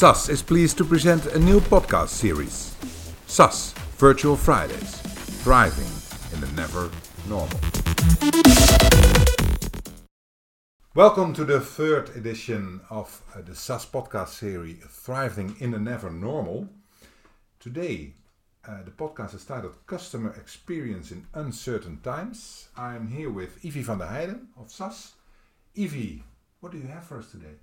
SAS is pleased to present a new podcast series SAS Virtual Fridays Thriving in the Never Normal. Welcome to the third edition of uh, the SAS podcast series Thriving in the Never Normal. Today, uh, the podcast is titled Customer Experience in Uncertain Times. I'm here with Ivy van der Heijden of SAS. Ivy, what do you have for us today?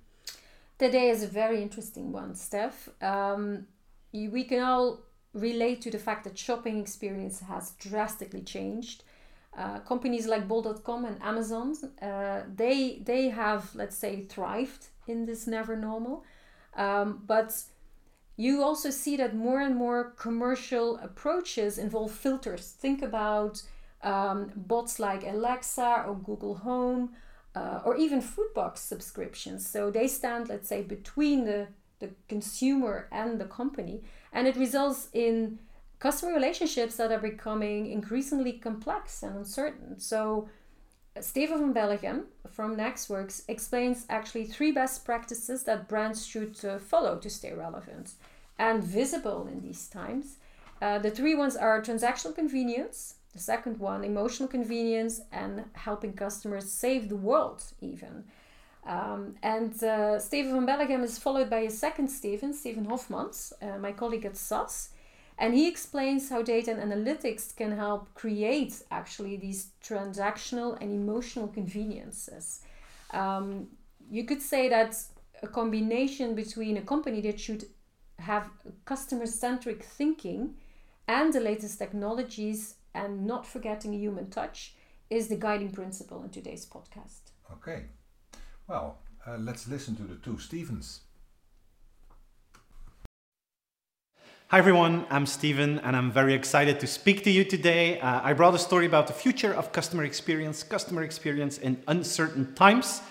Today is a very interesting one, Steph. Um, we can all relate to the fact that shopping experience has drastically changed. Uh, companies like Bol.com and Amazon, uh, they they have let's say thrived in this never normal, um, but you also see that more and more commercial approaches involve filters. Think about um, bots like Alexa or Google Home uh, or even food box subscriptions. So they stand, let's say, between the, the consumer and the company, and it results in customer relationships that are becoming increasingly complex and uncertain. So Steven van Belleghem from nexxworks explains actually three best practices that brands should uh, follow to stay relevant and visible in these times. Uh, the three ones are transactional convenience, the second one, emotional convenience and helping customers save the world, even. Um, and uh, Steven van Belleghem is followed by a second Steven, Steven Hofmans, uh, my colleague at SAS. And he explains how data and analytics can help create actually these transactional and emotional conveniences. Um, you could say that a combination between a company that should have customer centric thinking and the latest technologies and not forgetting human touch is the guiding principle in today's podcast. Okay. Well, uh, let's listen to the two Stevens. Hi everyone, I'm Steven and I'm very excited to speak to you today. Uh, I brought a story about the future of customer experience, customer experience in uncertain times.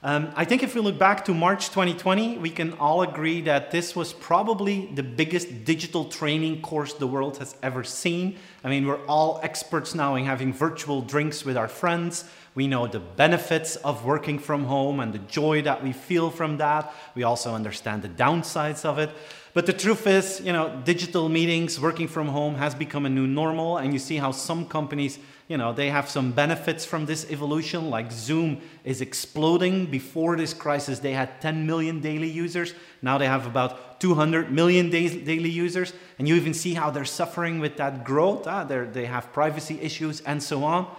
Um, I think if we look back to March 2020, we can all agree that this was probably the biggest digital training course the world has ever seen. I mean, we're all experts now in having virtual drinks with our friends. We know the benefits of working from home and the joy that we feel from that. We also understand the downsides of it. But the truth is, you know, digital meetings, working from home has become a new normal, and you see how some companies you know, they have some benefits from this evolution, like Zoom is exploding. Before this crisis, they had 10 million daily users. Now they have about 200 million daily users. And you even see how they're suffering with that growth. Uh, they have privacy issues and so on.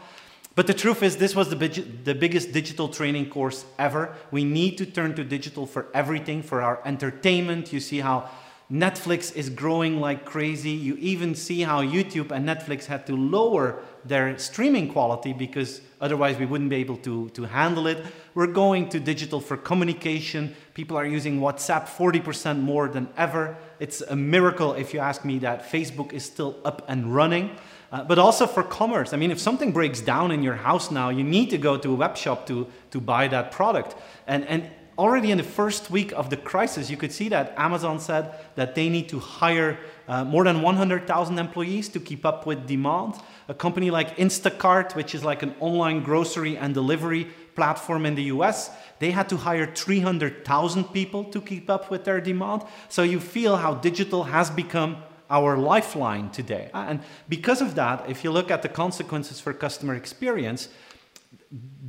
But the truth is, this was the, the biggest digital training course ever. We need to turn to digital for everything, for our entertainment. You see how Netflix is growing like crazy. You even see how YouTube and Netflix had to lower their streaming quality because otherwise we wouldn't be able to, to handle it. We're going to digital for communication. People are using WhatsApp 40% more than ever. It's a miracle, if you ask me, that Facebook is still up and running. Uh, but also for commerce. I mean, if something breaks down in your house now, you need to go to a web shop to, to buy that product. And, and already in the first week of the crisis, you could see that Amazon said that they need to hire uh, more than 100,000 employees to keep up with demand. A company like Instacart, which is like an online grocery and delivery platform in the US, they had to hire 300,000 people to keep up with their demand. So you feel how digital has become our lifeline today. And because of that, if you look at the consequences for customer experience,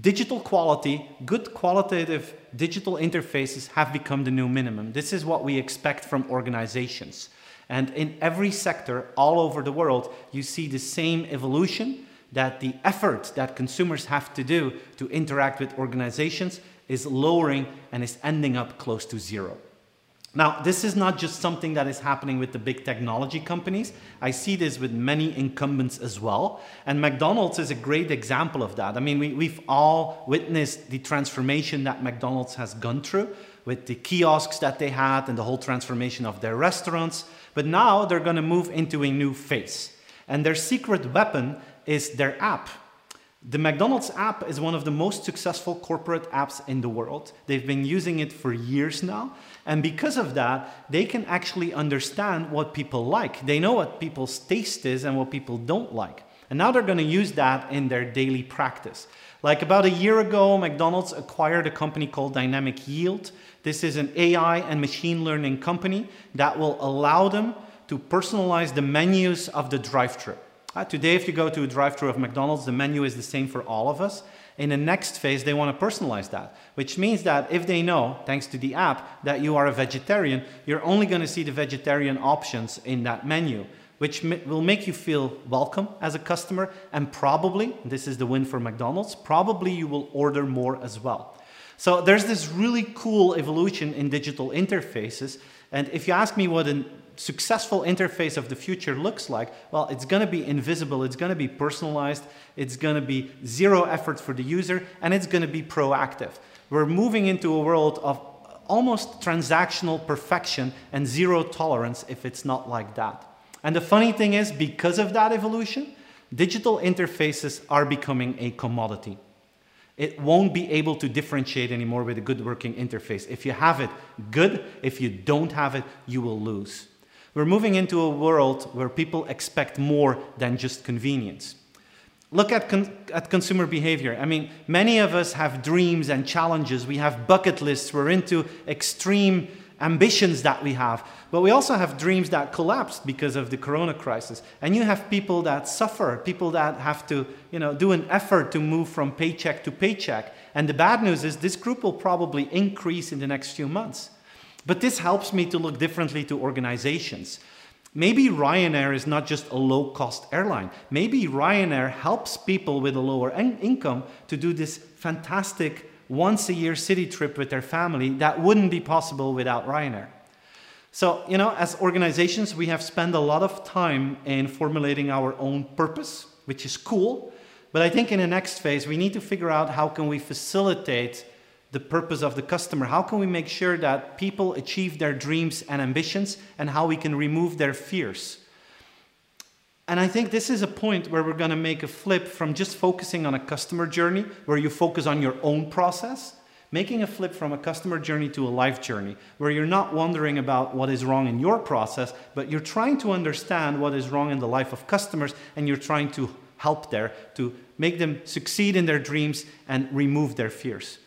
digital quality, good qualitative digital interfaces have become the new minimum. This is what we expect from organizations. And in every sector all over the world, you see the same evolution that the effort that consumers have to do to interact with organizations is lowering and is ending up close to zero. Now, this is not just something that is happening with the big technology companies. I see this with many incumbents as well. And McDonald's is a great example of that. I mean, we, we've all witnessed the transformation that McDonald's has gone through with the kiosks that they had and the whole transformation of their restaurants. But now they're going to move into a new phase. And their secret weapon is their app. The McDonald's app is one of the most successful corporate apps in the world. They've been using it for years now. And because of that, they can actually understand what people like. They know what people's taste is and what people don't like. And now they're going to use that in their daily practice. Like about a year ago, McDonald's acquired a company called Dynamic Yield. This is an AI and machine learning company that will allow them to personalize the menus of the drive thru. Uh, today, if you go to a drive thru of McDonald's, the menu is the same for all of us. In the next phase, they want to personalize that, which means that if they know, thanks to the app, that you are a vegetarian, you're only going to see the vegetarian options in that menu which will make you feel welcome as a customer. And probably, this is the win for McDonald's, probably you will order more as well. So there's this really cool evolution in digital interfaces. And if you ask me what a successful interface of the future looks like, well, it's going to be invisible, it's going to be personalized, it's going to be zero effort for the user, and it's going to be proactive. We're moving into a world of almost transactional perfection and zero tolerance if it's not like that. And the funny thing is, because of that evolution, digital interfaces are becoming a commodity. It won't be able to differentiate anymore with a good working interface. If you have it, good. If you don't have it, you will lose. We're moving into a world where people expect more than just convenience. Look at, con- at consumer behavior. I mean, many of us have dreams and challenges. We have bucket lists. We're into extreme ambitions that we have. But we also have dreams that collapsed because of the corona crisis. And you have people that suffer, people that have to you know, do an effort to move from paycheck to paycheck. And the bad news is this group will probably increase in the next few months. But this helps me to look differently to organizations. Maybe Ryanair is not just a low cost airline. Maybe Ryanair helps people with a lower in- income to do this fantastic once a year city trip with their family that wouldn't be possible without Ryanair. So, you know, as organizations, we have spent a lot of time in formulating our own purpose, which is cool. But I think in the next phase, we need to figure out how can we facilitate the purpose of the customer? How can we make sure that people achieve their dreams and ambitions and how we can remove their fears? And I think this is a point where we're going to make a flip from just focusing on a customer journey, where you focus on your own process, making a flip from a customer journey to a life journey, where you're not wondering about what is wrong in your process, but you're trying to understand what is wrong in the life of customers and you're trying to help there to make them succeed in their dreams and remove their fears.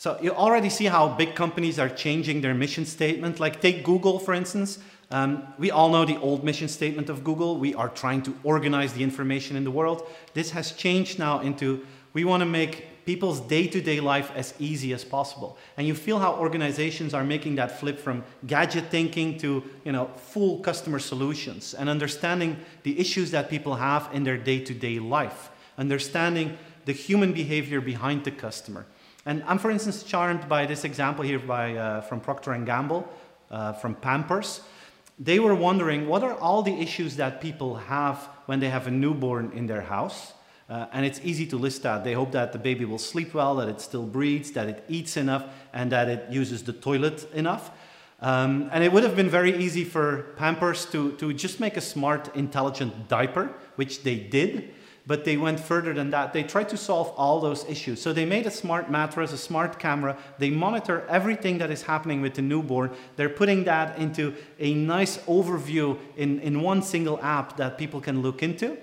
So you already see how big companies are changing their mission statement. Like take Google, for instance. Um, we all know the old mission statement of Google. We are trying to organize the information in the world. This has changed now into we want to make people's day to day life as easy as possible. And you feel how organizations are making that flip from gadget thinking to you know, full customer solutions and understanding the issues that people have in their day to day life, understanding the human behavior behind the customer. And I'm, for instance, charmed by this example here by, uh, from Procter & Gamble, uh, from Pampers they were wondering what are all the issues that people have when they have a newborn in their house. Uh, and it's easy to list that. They hope that the baby will sleep well, that it still breathes, that it eats enough, and that it uses the toilet enough. Um, and it would have been very easy for Pampers to, to just make a smart, intelligent diaper, which they did but they went further than that. They tried to solve all those issues. So they made a smart mattress, a smart camera. They monitor everything that is happening with the newborn. They're putting that into a nice overview in, in one single app that people can look into.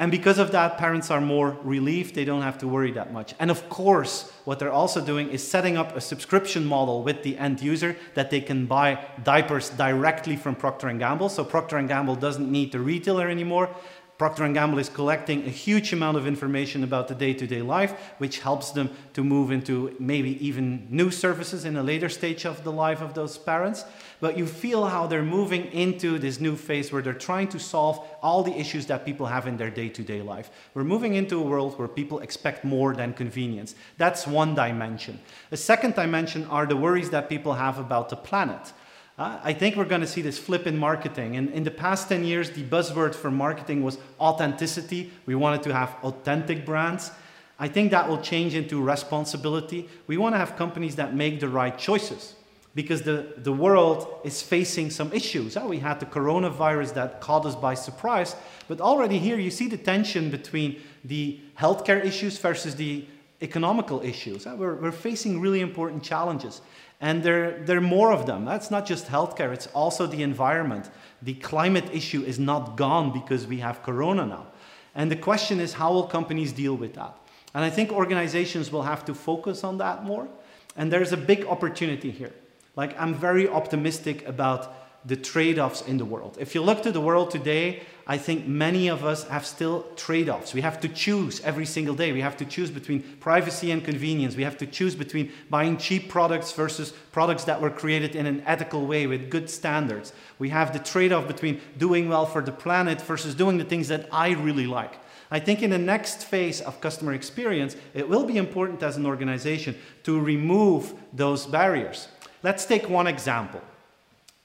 And because of that, parents are more relieved. They don't have to worry that much. And of course, what they're also doing is setting up a subscription model with the end user that they can buy diapers directly from Procter & Gamble. So Procter & Gamble doesn't need the retailer anymore. Procter & Gamble is collecting a huge amount of information about the day-to-day life, which helps them to move into maybe even new services in a later stage of the life of those parents. But you feel how they're moving into this new phase where they're trying to solve all the issues that people have in their day-to-day life. We're moving into a world where people expect more than convenience. That's one dimension. A second dimension are the worries that people have about the planet. I think we're going to see this flip in marketing. And in the past 10 years, the buzzword for marketing was authenticity. We wanted to have authentic brands. I think that will change into responsibility. We want to have companies that make the right choices because the, the world is facing some issues. Oh, we had the coronavirus that caught us by surprise, but already here you see the tension between the healthcare issues versus the economical issues. Oh, we're, we're facing really important challenges. And there, there are more of them. That's not just healthcare, it's also the environment. The climate issue is not gone because we have corona now. And the question is, how will companies deal with that? And I think organizations will have to focus on that more. And there's a big opportunity here. Like, I'm very optimistic about the trade offs in the world. If you look to the world today, I think many of us have still trade offs. We have to choose every single day. We have to choose between privacy and convenience. We have to choose between buying cheap products versus products that were created in an ethical way with good standards. We have the trade off between doing well for the planet versus doing the things that I really like. I think in the next phase of customer experience, it will be important as an organization to remove those barriers. Let's take one example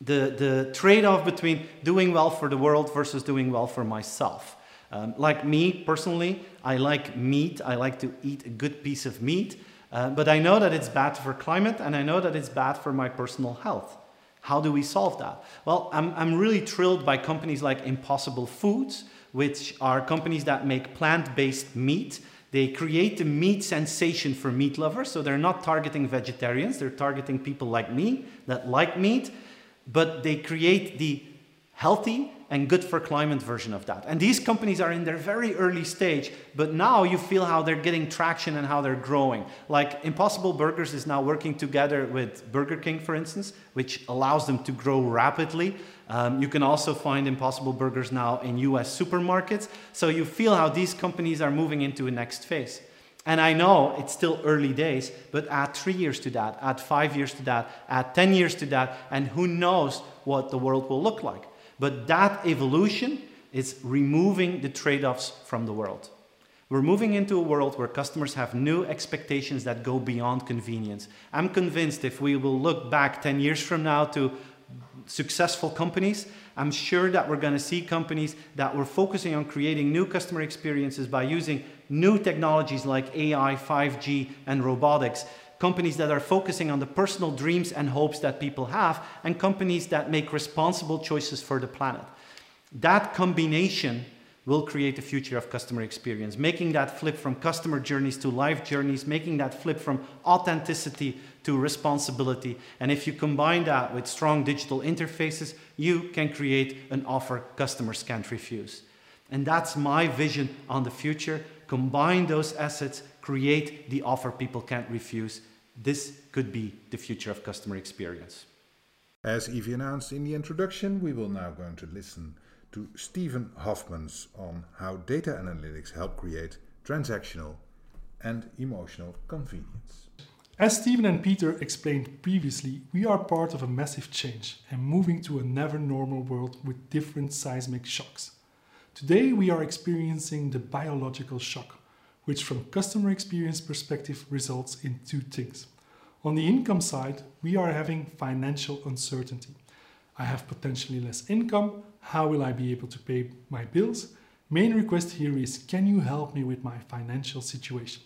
the, the trade off between doing well for the world versus doing well for myself. Um, like me personally, I like meat, I like to eat a good piece of meat, uh, but I know that it's bad for climate and I know that it's bad for my personal health. How do we solve that? Well, I'm, I'm really thrilled by companies like Impossible Foods, which are companies that make plant based meat. They create the meat sensation for meat lovers, so they're not targeting vegetarians, they're targeting people like me that like meat but they create the healthy and good for climate version of that. And these companies are in their very early stage, but now you feel how they're getting traction and how they're growing. Like Impossible Burgers is now working together with Burger King, for instance, which allows them to grow rapidly. Um, you can also find Impossible Burgers now in US supermarkets. So you feel how these companies are moving into a next phase. And I know it's still early days, but add three years to that, add five years to that, add 10 years to that, and who knows what the world will look like. But that evolution is removing the trade offs from the world. We're moving into a world where customers have new expectations that go beyond convenience. I'm convinced if we will look back 10 years from now to successful companies, I'm sure that we're going to see companies that were focusing on creating new customer experiences by using new technologies like AI, 5G, and robotics. Companies that are focusing on the personal dreams and hopes that people have, and companies that make responsible choices for the planet. That combination will create the future of customer experience, making that flip from customer journeys to life journeys, making that flip from authenticity to responsibility. And if you combine that with strong digital interfaces, you can create an offer customers can't refuse. And that's my vision on the future. Combine those assets, create the offer people can't refuse. This could be the future of customer experience. As Evie announced in the introduction, we will now going to listen to Steven Hofmans on how data analytics help create transactional and emotional convenience. As Steven and Peter explained previously, we are part of a massive change and moving to a never normal world with different seismic shocks. Today we are experiencing the biological shock, which from customer experience perspective results in two things. On the income side, we are having financial uncertainty. I have potentially less income. How will I be able to pay my bills? Main request here is can you help me with my financial situation?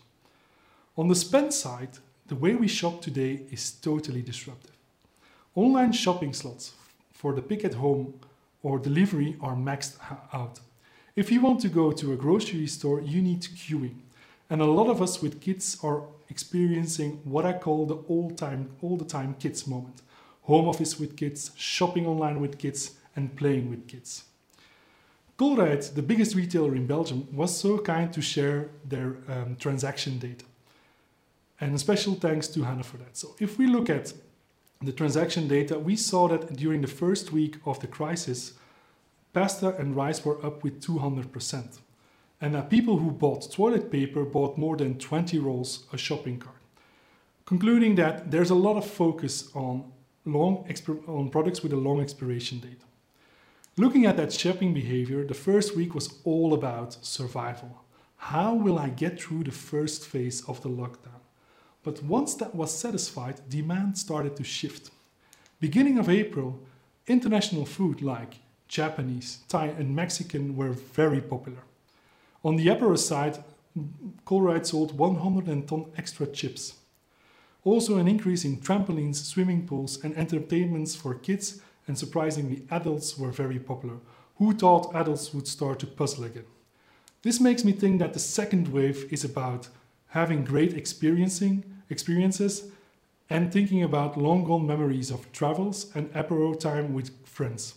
On the spend side, the way we shop today is totally disruptive. Online shopping slots for the pick at home or delivery are maxed out. If you want to go to a grocery store, you need queuing. And a lot of us with kids are experiencing what I call the all time all the time kids moment home office with kids, shopping online with kids, and playing with kids. Colruyt, the biggest retailer in Belgium, was so kind to share their um, transaction data. And a special thanks to Hannah for that. So, if we look at the transaction data, we saw that during the first week of the crisis, pasta and rice were up with 200%. And that people who bought toilet paper bought more than 20 rolls a shopping cart. Concluding that there's a lot of focus on long on products with a long expiration date. Looking at that shopping behavior, the first week was all about survival. How will I get through the first phase of the lockdown? But once that was satisfied, demand started to shift. Beginning of April, international food like Japanese, Thai, and Mexican were very popular. On the Apero side, Colruyt sold 100 ton extra chips. Also, an increase in trampolines, swimming pools, and entertainments for kids, and surprisingly, adults were very popular. Who thought adults would start to puzzle again? This makes me think that the second wave is about having great experiencing experiences and thinking about long gone memories of travels and apero time with friends.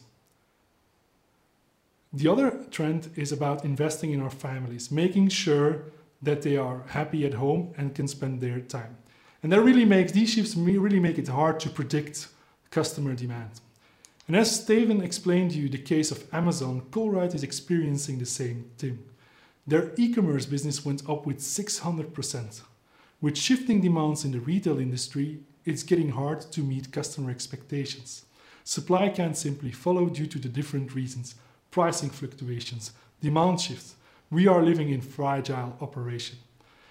The other trend is about investing in our families, making sure that they are happy at home and can spend their time. And that really makes these shifts really make it hard to predict customer demand. And as Steven explained to you the case of Amazon, Colruyt is experiencing the same thing. Their e-commerce business went up with 600%. With shifting demands in the retail industry, it's getting hard to meet customer expectations. Supply can't simply follow due to the different reasons pricing fluctuations, demand shifts. We are living in fragile operation.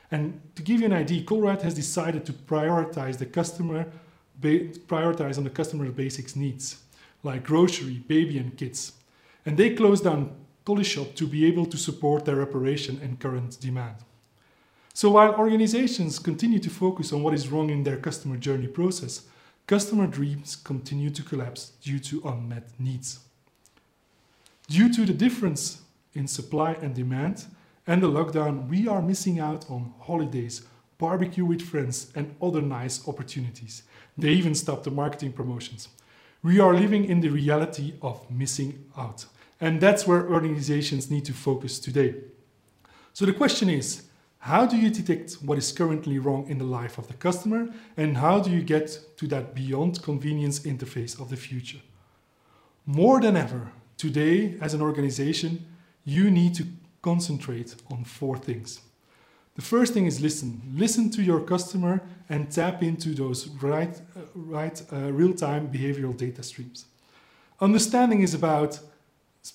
And to give you an idea, Colruyt has decided to prioritize the customer, prioritize on the customer's basics needs, like grocery, baby, and kids. And they closed down Collishop to be able to support their operation and current demand. So while organizations continue to focus on what is wrong in their customer journey process, customer dreams continue to collapse due to unmet needs. Due to the difference in supply and demand and the lockdown, we are missing out on holidays, barbecue with friends, and other nice opportunities. They even stopped the marketing promotions. We are living in the reality of missing out. And that's where organizations need to focus today. So the question is how do you detect what is currently wrong in the life of the customer? And how do you get to that beyond convenience interface of the future? More than ever, today, as an organization, you need to concentrate on four things. The first thing is listen. Listen to your customer and tap into those right, uh, right uh, real time behavioral data streams. Understanding is about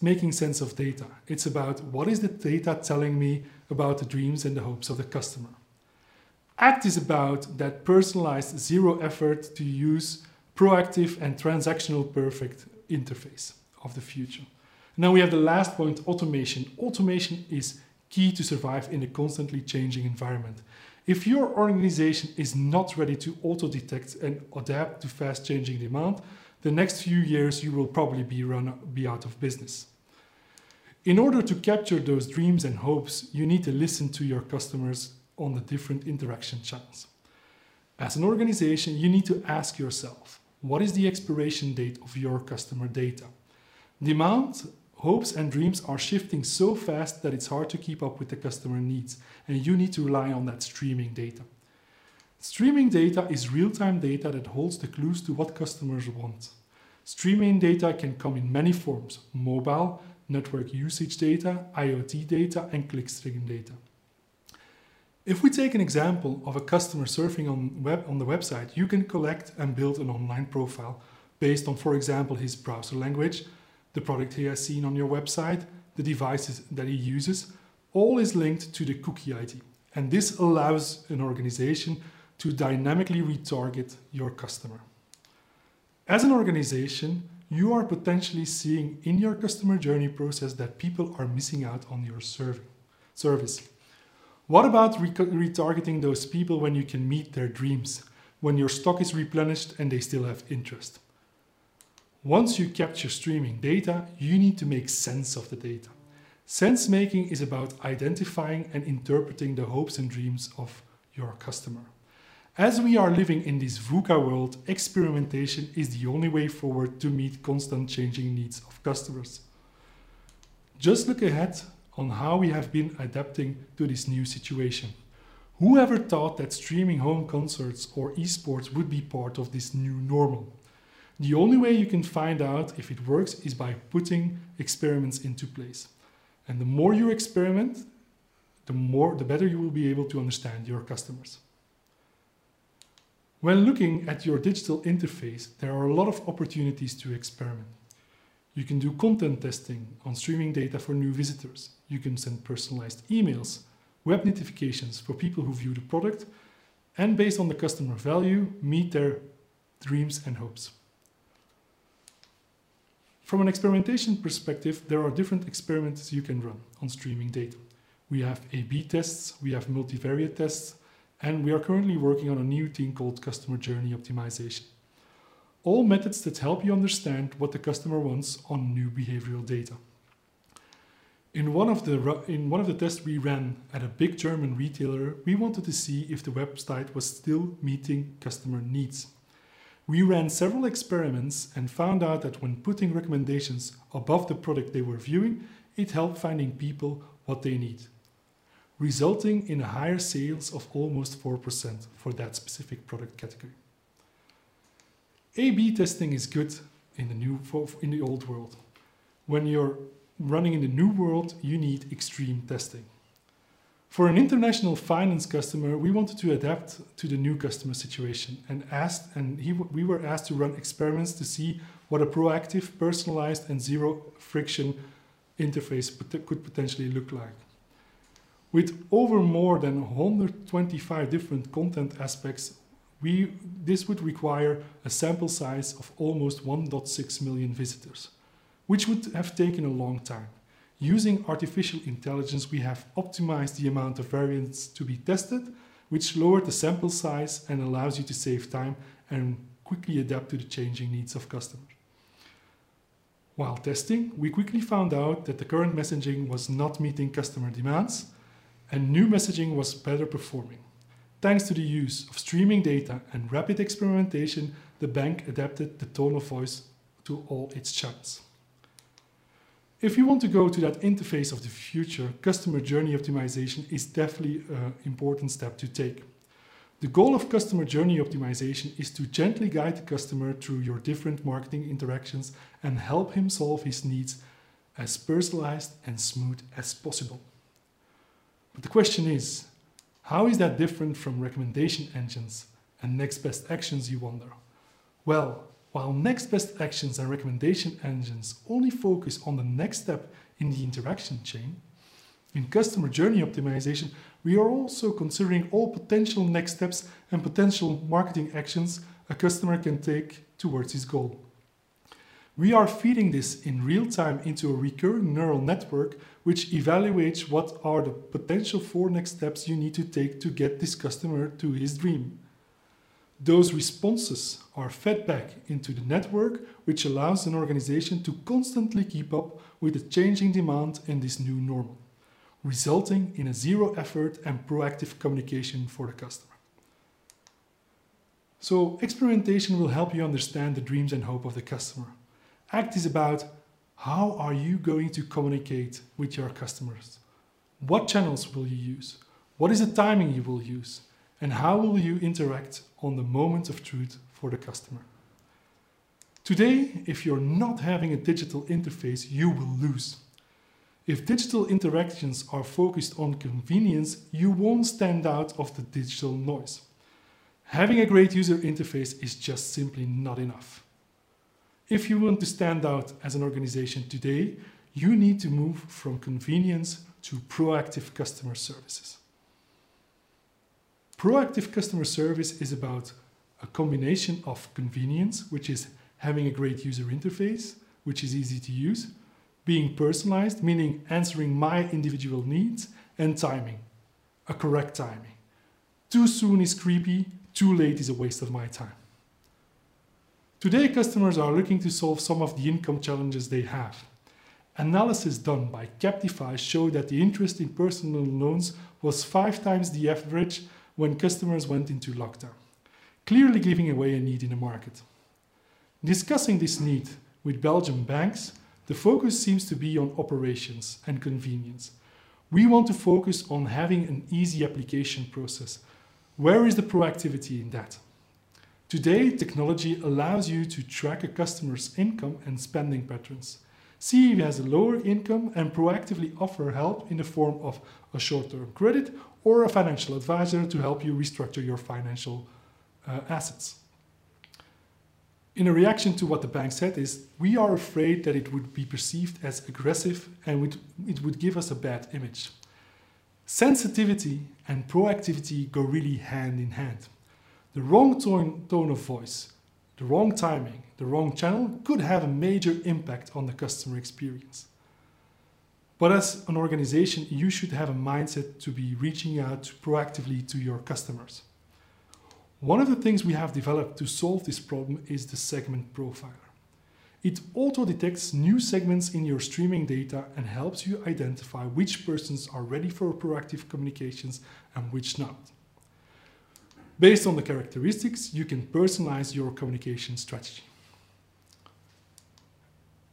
making sense of data. It's about what is the data telling me about the dreams and the hopes of the customer. ACT is about that personalized zero effort to use proactive and transactional perfect interface of the future. Now we have the last point automation. Automation is key to survive in a constantly changing environment. If your organization is not ready to auto detect and adapt to fast changing demand, the next few years you will probably be, run, be out of business. In order to capture those dreams and hopes, you need to listen to your customers on the different interaction channels. As an organization, you need to ask yourself what is the expiration date of your customer data? Demand, hopes, and dreams are shifting so fast that it's hard to keep up with the customer needs, and you need to rely on that streaming data. Streaming data is real time data that holds the clues to what customers want. Streaming data can come in many forms mobile, network usage data, IoT data, and clickstream data. If we take an example of a customer surfing on, web, on the website, you can collect and build an online profile based on, for example, his browser language, the product he has seen on your website, the devices that he uses, all is linked to the cookie ID. And this allows an organization to dynamically retarget your customer. As an organization, you are potentially seeing in your customer journey process that people are missing out on your service. What about re- retargeting those people when you can meet their dreams, when your stock is replenished and they still have interest? Once you capture streaming data, you need to make sense of the data. Sense making is about identifying and interpreting the hopes and dreams of your customer. As we are living in this VUCA world, experimentation is the only way forward to meet constant changing needs of customers. Just look ahead on how we have been adapting to this new situation. Whoever thought that streaming home concerts or esports would be part of this new normal? The only way you can find out if it works is by putting experiments into place. And the more you experiment, the more the better you will be able to understand your customers. When looking at your digital interface, there are a lot of opportunities to experiment. You can do content testing on streaming data for new visitors. You can send personalized emails, web notifications for people who view the product, and based on the customer value, meet their dreams and hopes. From an experimentation perspective, there are different experiments you can run on streaming data. We have A B tests, we have multivariate tests, and we are currently working on a new thing called customer journey optimization. All methods that help you understand what the customer wants on new behavioral data. In one of the in one of the tests we ran at a big German retailer, we wanted to see if the website was still meeting customer needs. We ran several experiments and found out that when putting recommendations above the product they were viewing, it helped finding people what they need, resulting in a higher sales of almost 4% for that specific product category. A/B testing is good in the new in the old world. When you're running in the new world, you need extreme testing. For an international finance customer, we wanted to adapt to the new customer situation and asked, and he, we were asked to run experiments to see what a proactive, personalized, and zero friction interface could potentially look like. With over more than 125 different content aspects, we, this would require a sample size of almost 1.6 million visitors, which would have taken a long time. Using artificial intelligence, we have optimized the amount of variants to be tested, which lowered the sample size and allows you to save time and quickly adapt to the changing needs of customers. While testing, we quickly found out that the current messaging was not meeting customer demands and new messaging was better performing. Thanks to the use of streaming data and rapid experimentation, the bank adapted the tone of voice to all its channels. If you want to go to that interface of the future, customer journey optimization is definitely an important step to take. The goal of customer journey optimization is to gently guide the customer through your different marketing interactions and help him solve his needs as personalized and smooth as possible. But the question is, how is that different from recommendation engines and next best actions, you wonder? Well, while next best actions and recommendation engines only focus on the next step in the interaction chain, in customer journey optimization, we are also considering all potential next steps and potential marketing actions a customer can take towards his goal. We are feeding this in real time into a recurring neural network which evaluates what are the potential four next steps you need to take to get this customer to his dream. Those responses are fed back into the network, which allows an organization to constantly keep up with the changing demand in this new normal, resulting in a zero effort and proactive communication for the customer. So, experimentation will help you understand the dreams and hope of the customer ACT is about how are you going to communicate with your customers? What channels will you use? What is the timing you will use? And how will you interact on the moment of truth for the customer? Today, if you're not having a digital interface, you will lose. If digital interactions are focused on convenience, you won't stand out of the digital noise. Having a great user interface is just simply not enough. If you want to stand out as an organization today, you need to move from convenience to proactive customer services. Proactive customer service is about a combination of convenience, which is having a great user interface, which is easy to use, being personalized, meaning answering my individual needs, and timing, a correct timing. Too soon is creepy, too late is a waste of my time. Today, customers are looking to solve some of the income challenges they have. Analysis done by Captify showed that the interest in personal loans was five times the average when customers went into lockdown, clearly giving away a need in the market. Discussing this need with Belgian banks, the focus seems to be on operations and convenience. We want to focus on having an easy application process. Where is the proactivity in that? Today, technology allows you to track a customer's income and spending patterns, see if he has a lower income, and proactively offer help in the form of a short term credit or a financial advisor to help you restructure your financial uh, assets. In a reaction to what the bank said is, we are afraid that it would be perceived as aggressive and it would give us a bad image. Sensitivity and proactivity go really hand in hand. The wrong tone, tone of voice, the wrong timing, the wrong channel could have a major impact on the customer experience. But as an organization, you should have a mindset to be reaching out proactively to your customers. One of the things we have developed to solve this problem is the segment profiler. It auto detects new segments in your streaming data and helps you identify which persons are ready for proactive communications and which not. Based on the characteristics, you can personalize your communication strategy.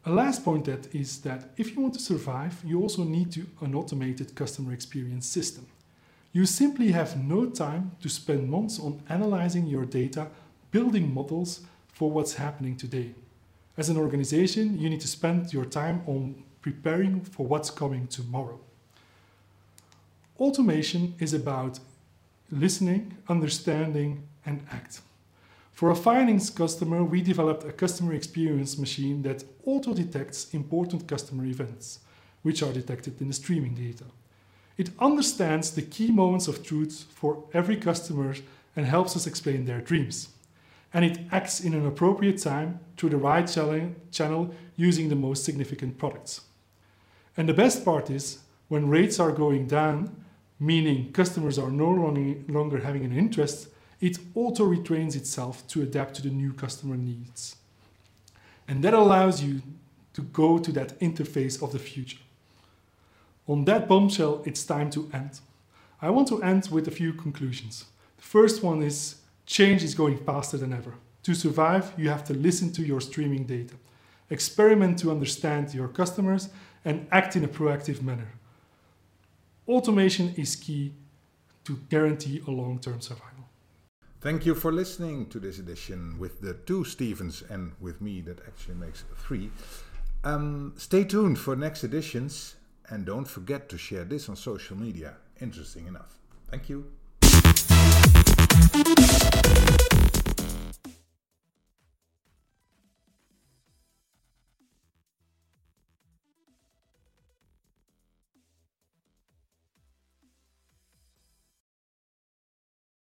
A last point that is that if you want to survive, you also need to an automated customer experience system. You simply have no time to spend months on analyzing your data, building models for what's happening today. As an organization, you need to spend your time on preparing for what's coming tomorrow. Automation is about listening, understanding, and act. For a finance customer, we developed a customer experience machine that auto detects important customer events, which are detected in the streaming data. It understands the key moments of truth for every customer and helps us explain their dreams. And it acts in an appropriate time through the right channel using the most significant products. And the best part is, when rates are going down, meaning customers are no longer having an interest, it auto retrains itself to adapt to the new customer needs. And that allows you to go to that interface of the future. On that bombshell, it's time to end. I want to end with a few conclusions. The first one is change is going faster than ever. To survive, you have to listen to your streaming data, experiment to understand your customers, and act in a proactive manner. Automation is key to guarantee a long term survival. Thank you for listening to this edition with the two Stevens and with me, that actually makes three. Um, stay tuned for next editions and don't forget to share this on social media. Interesting enough. Thank you.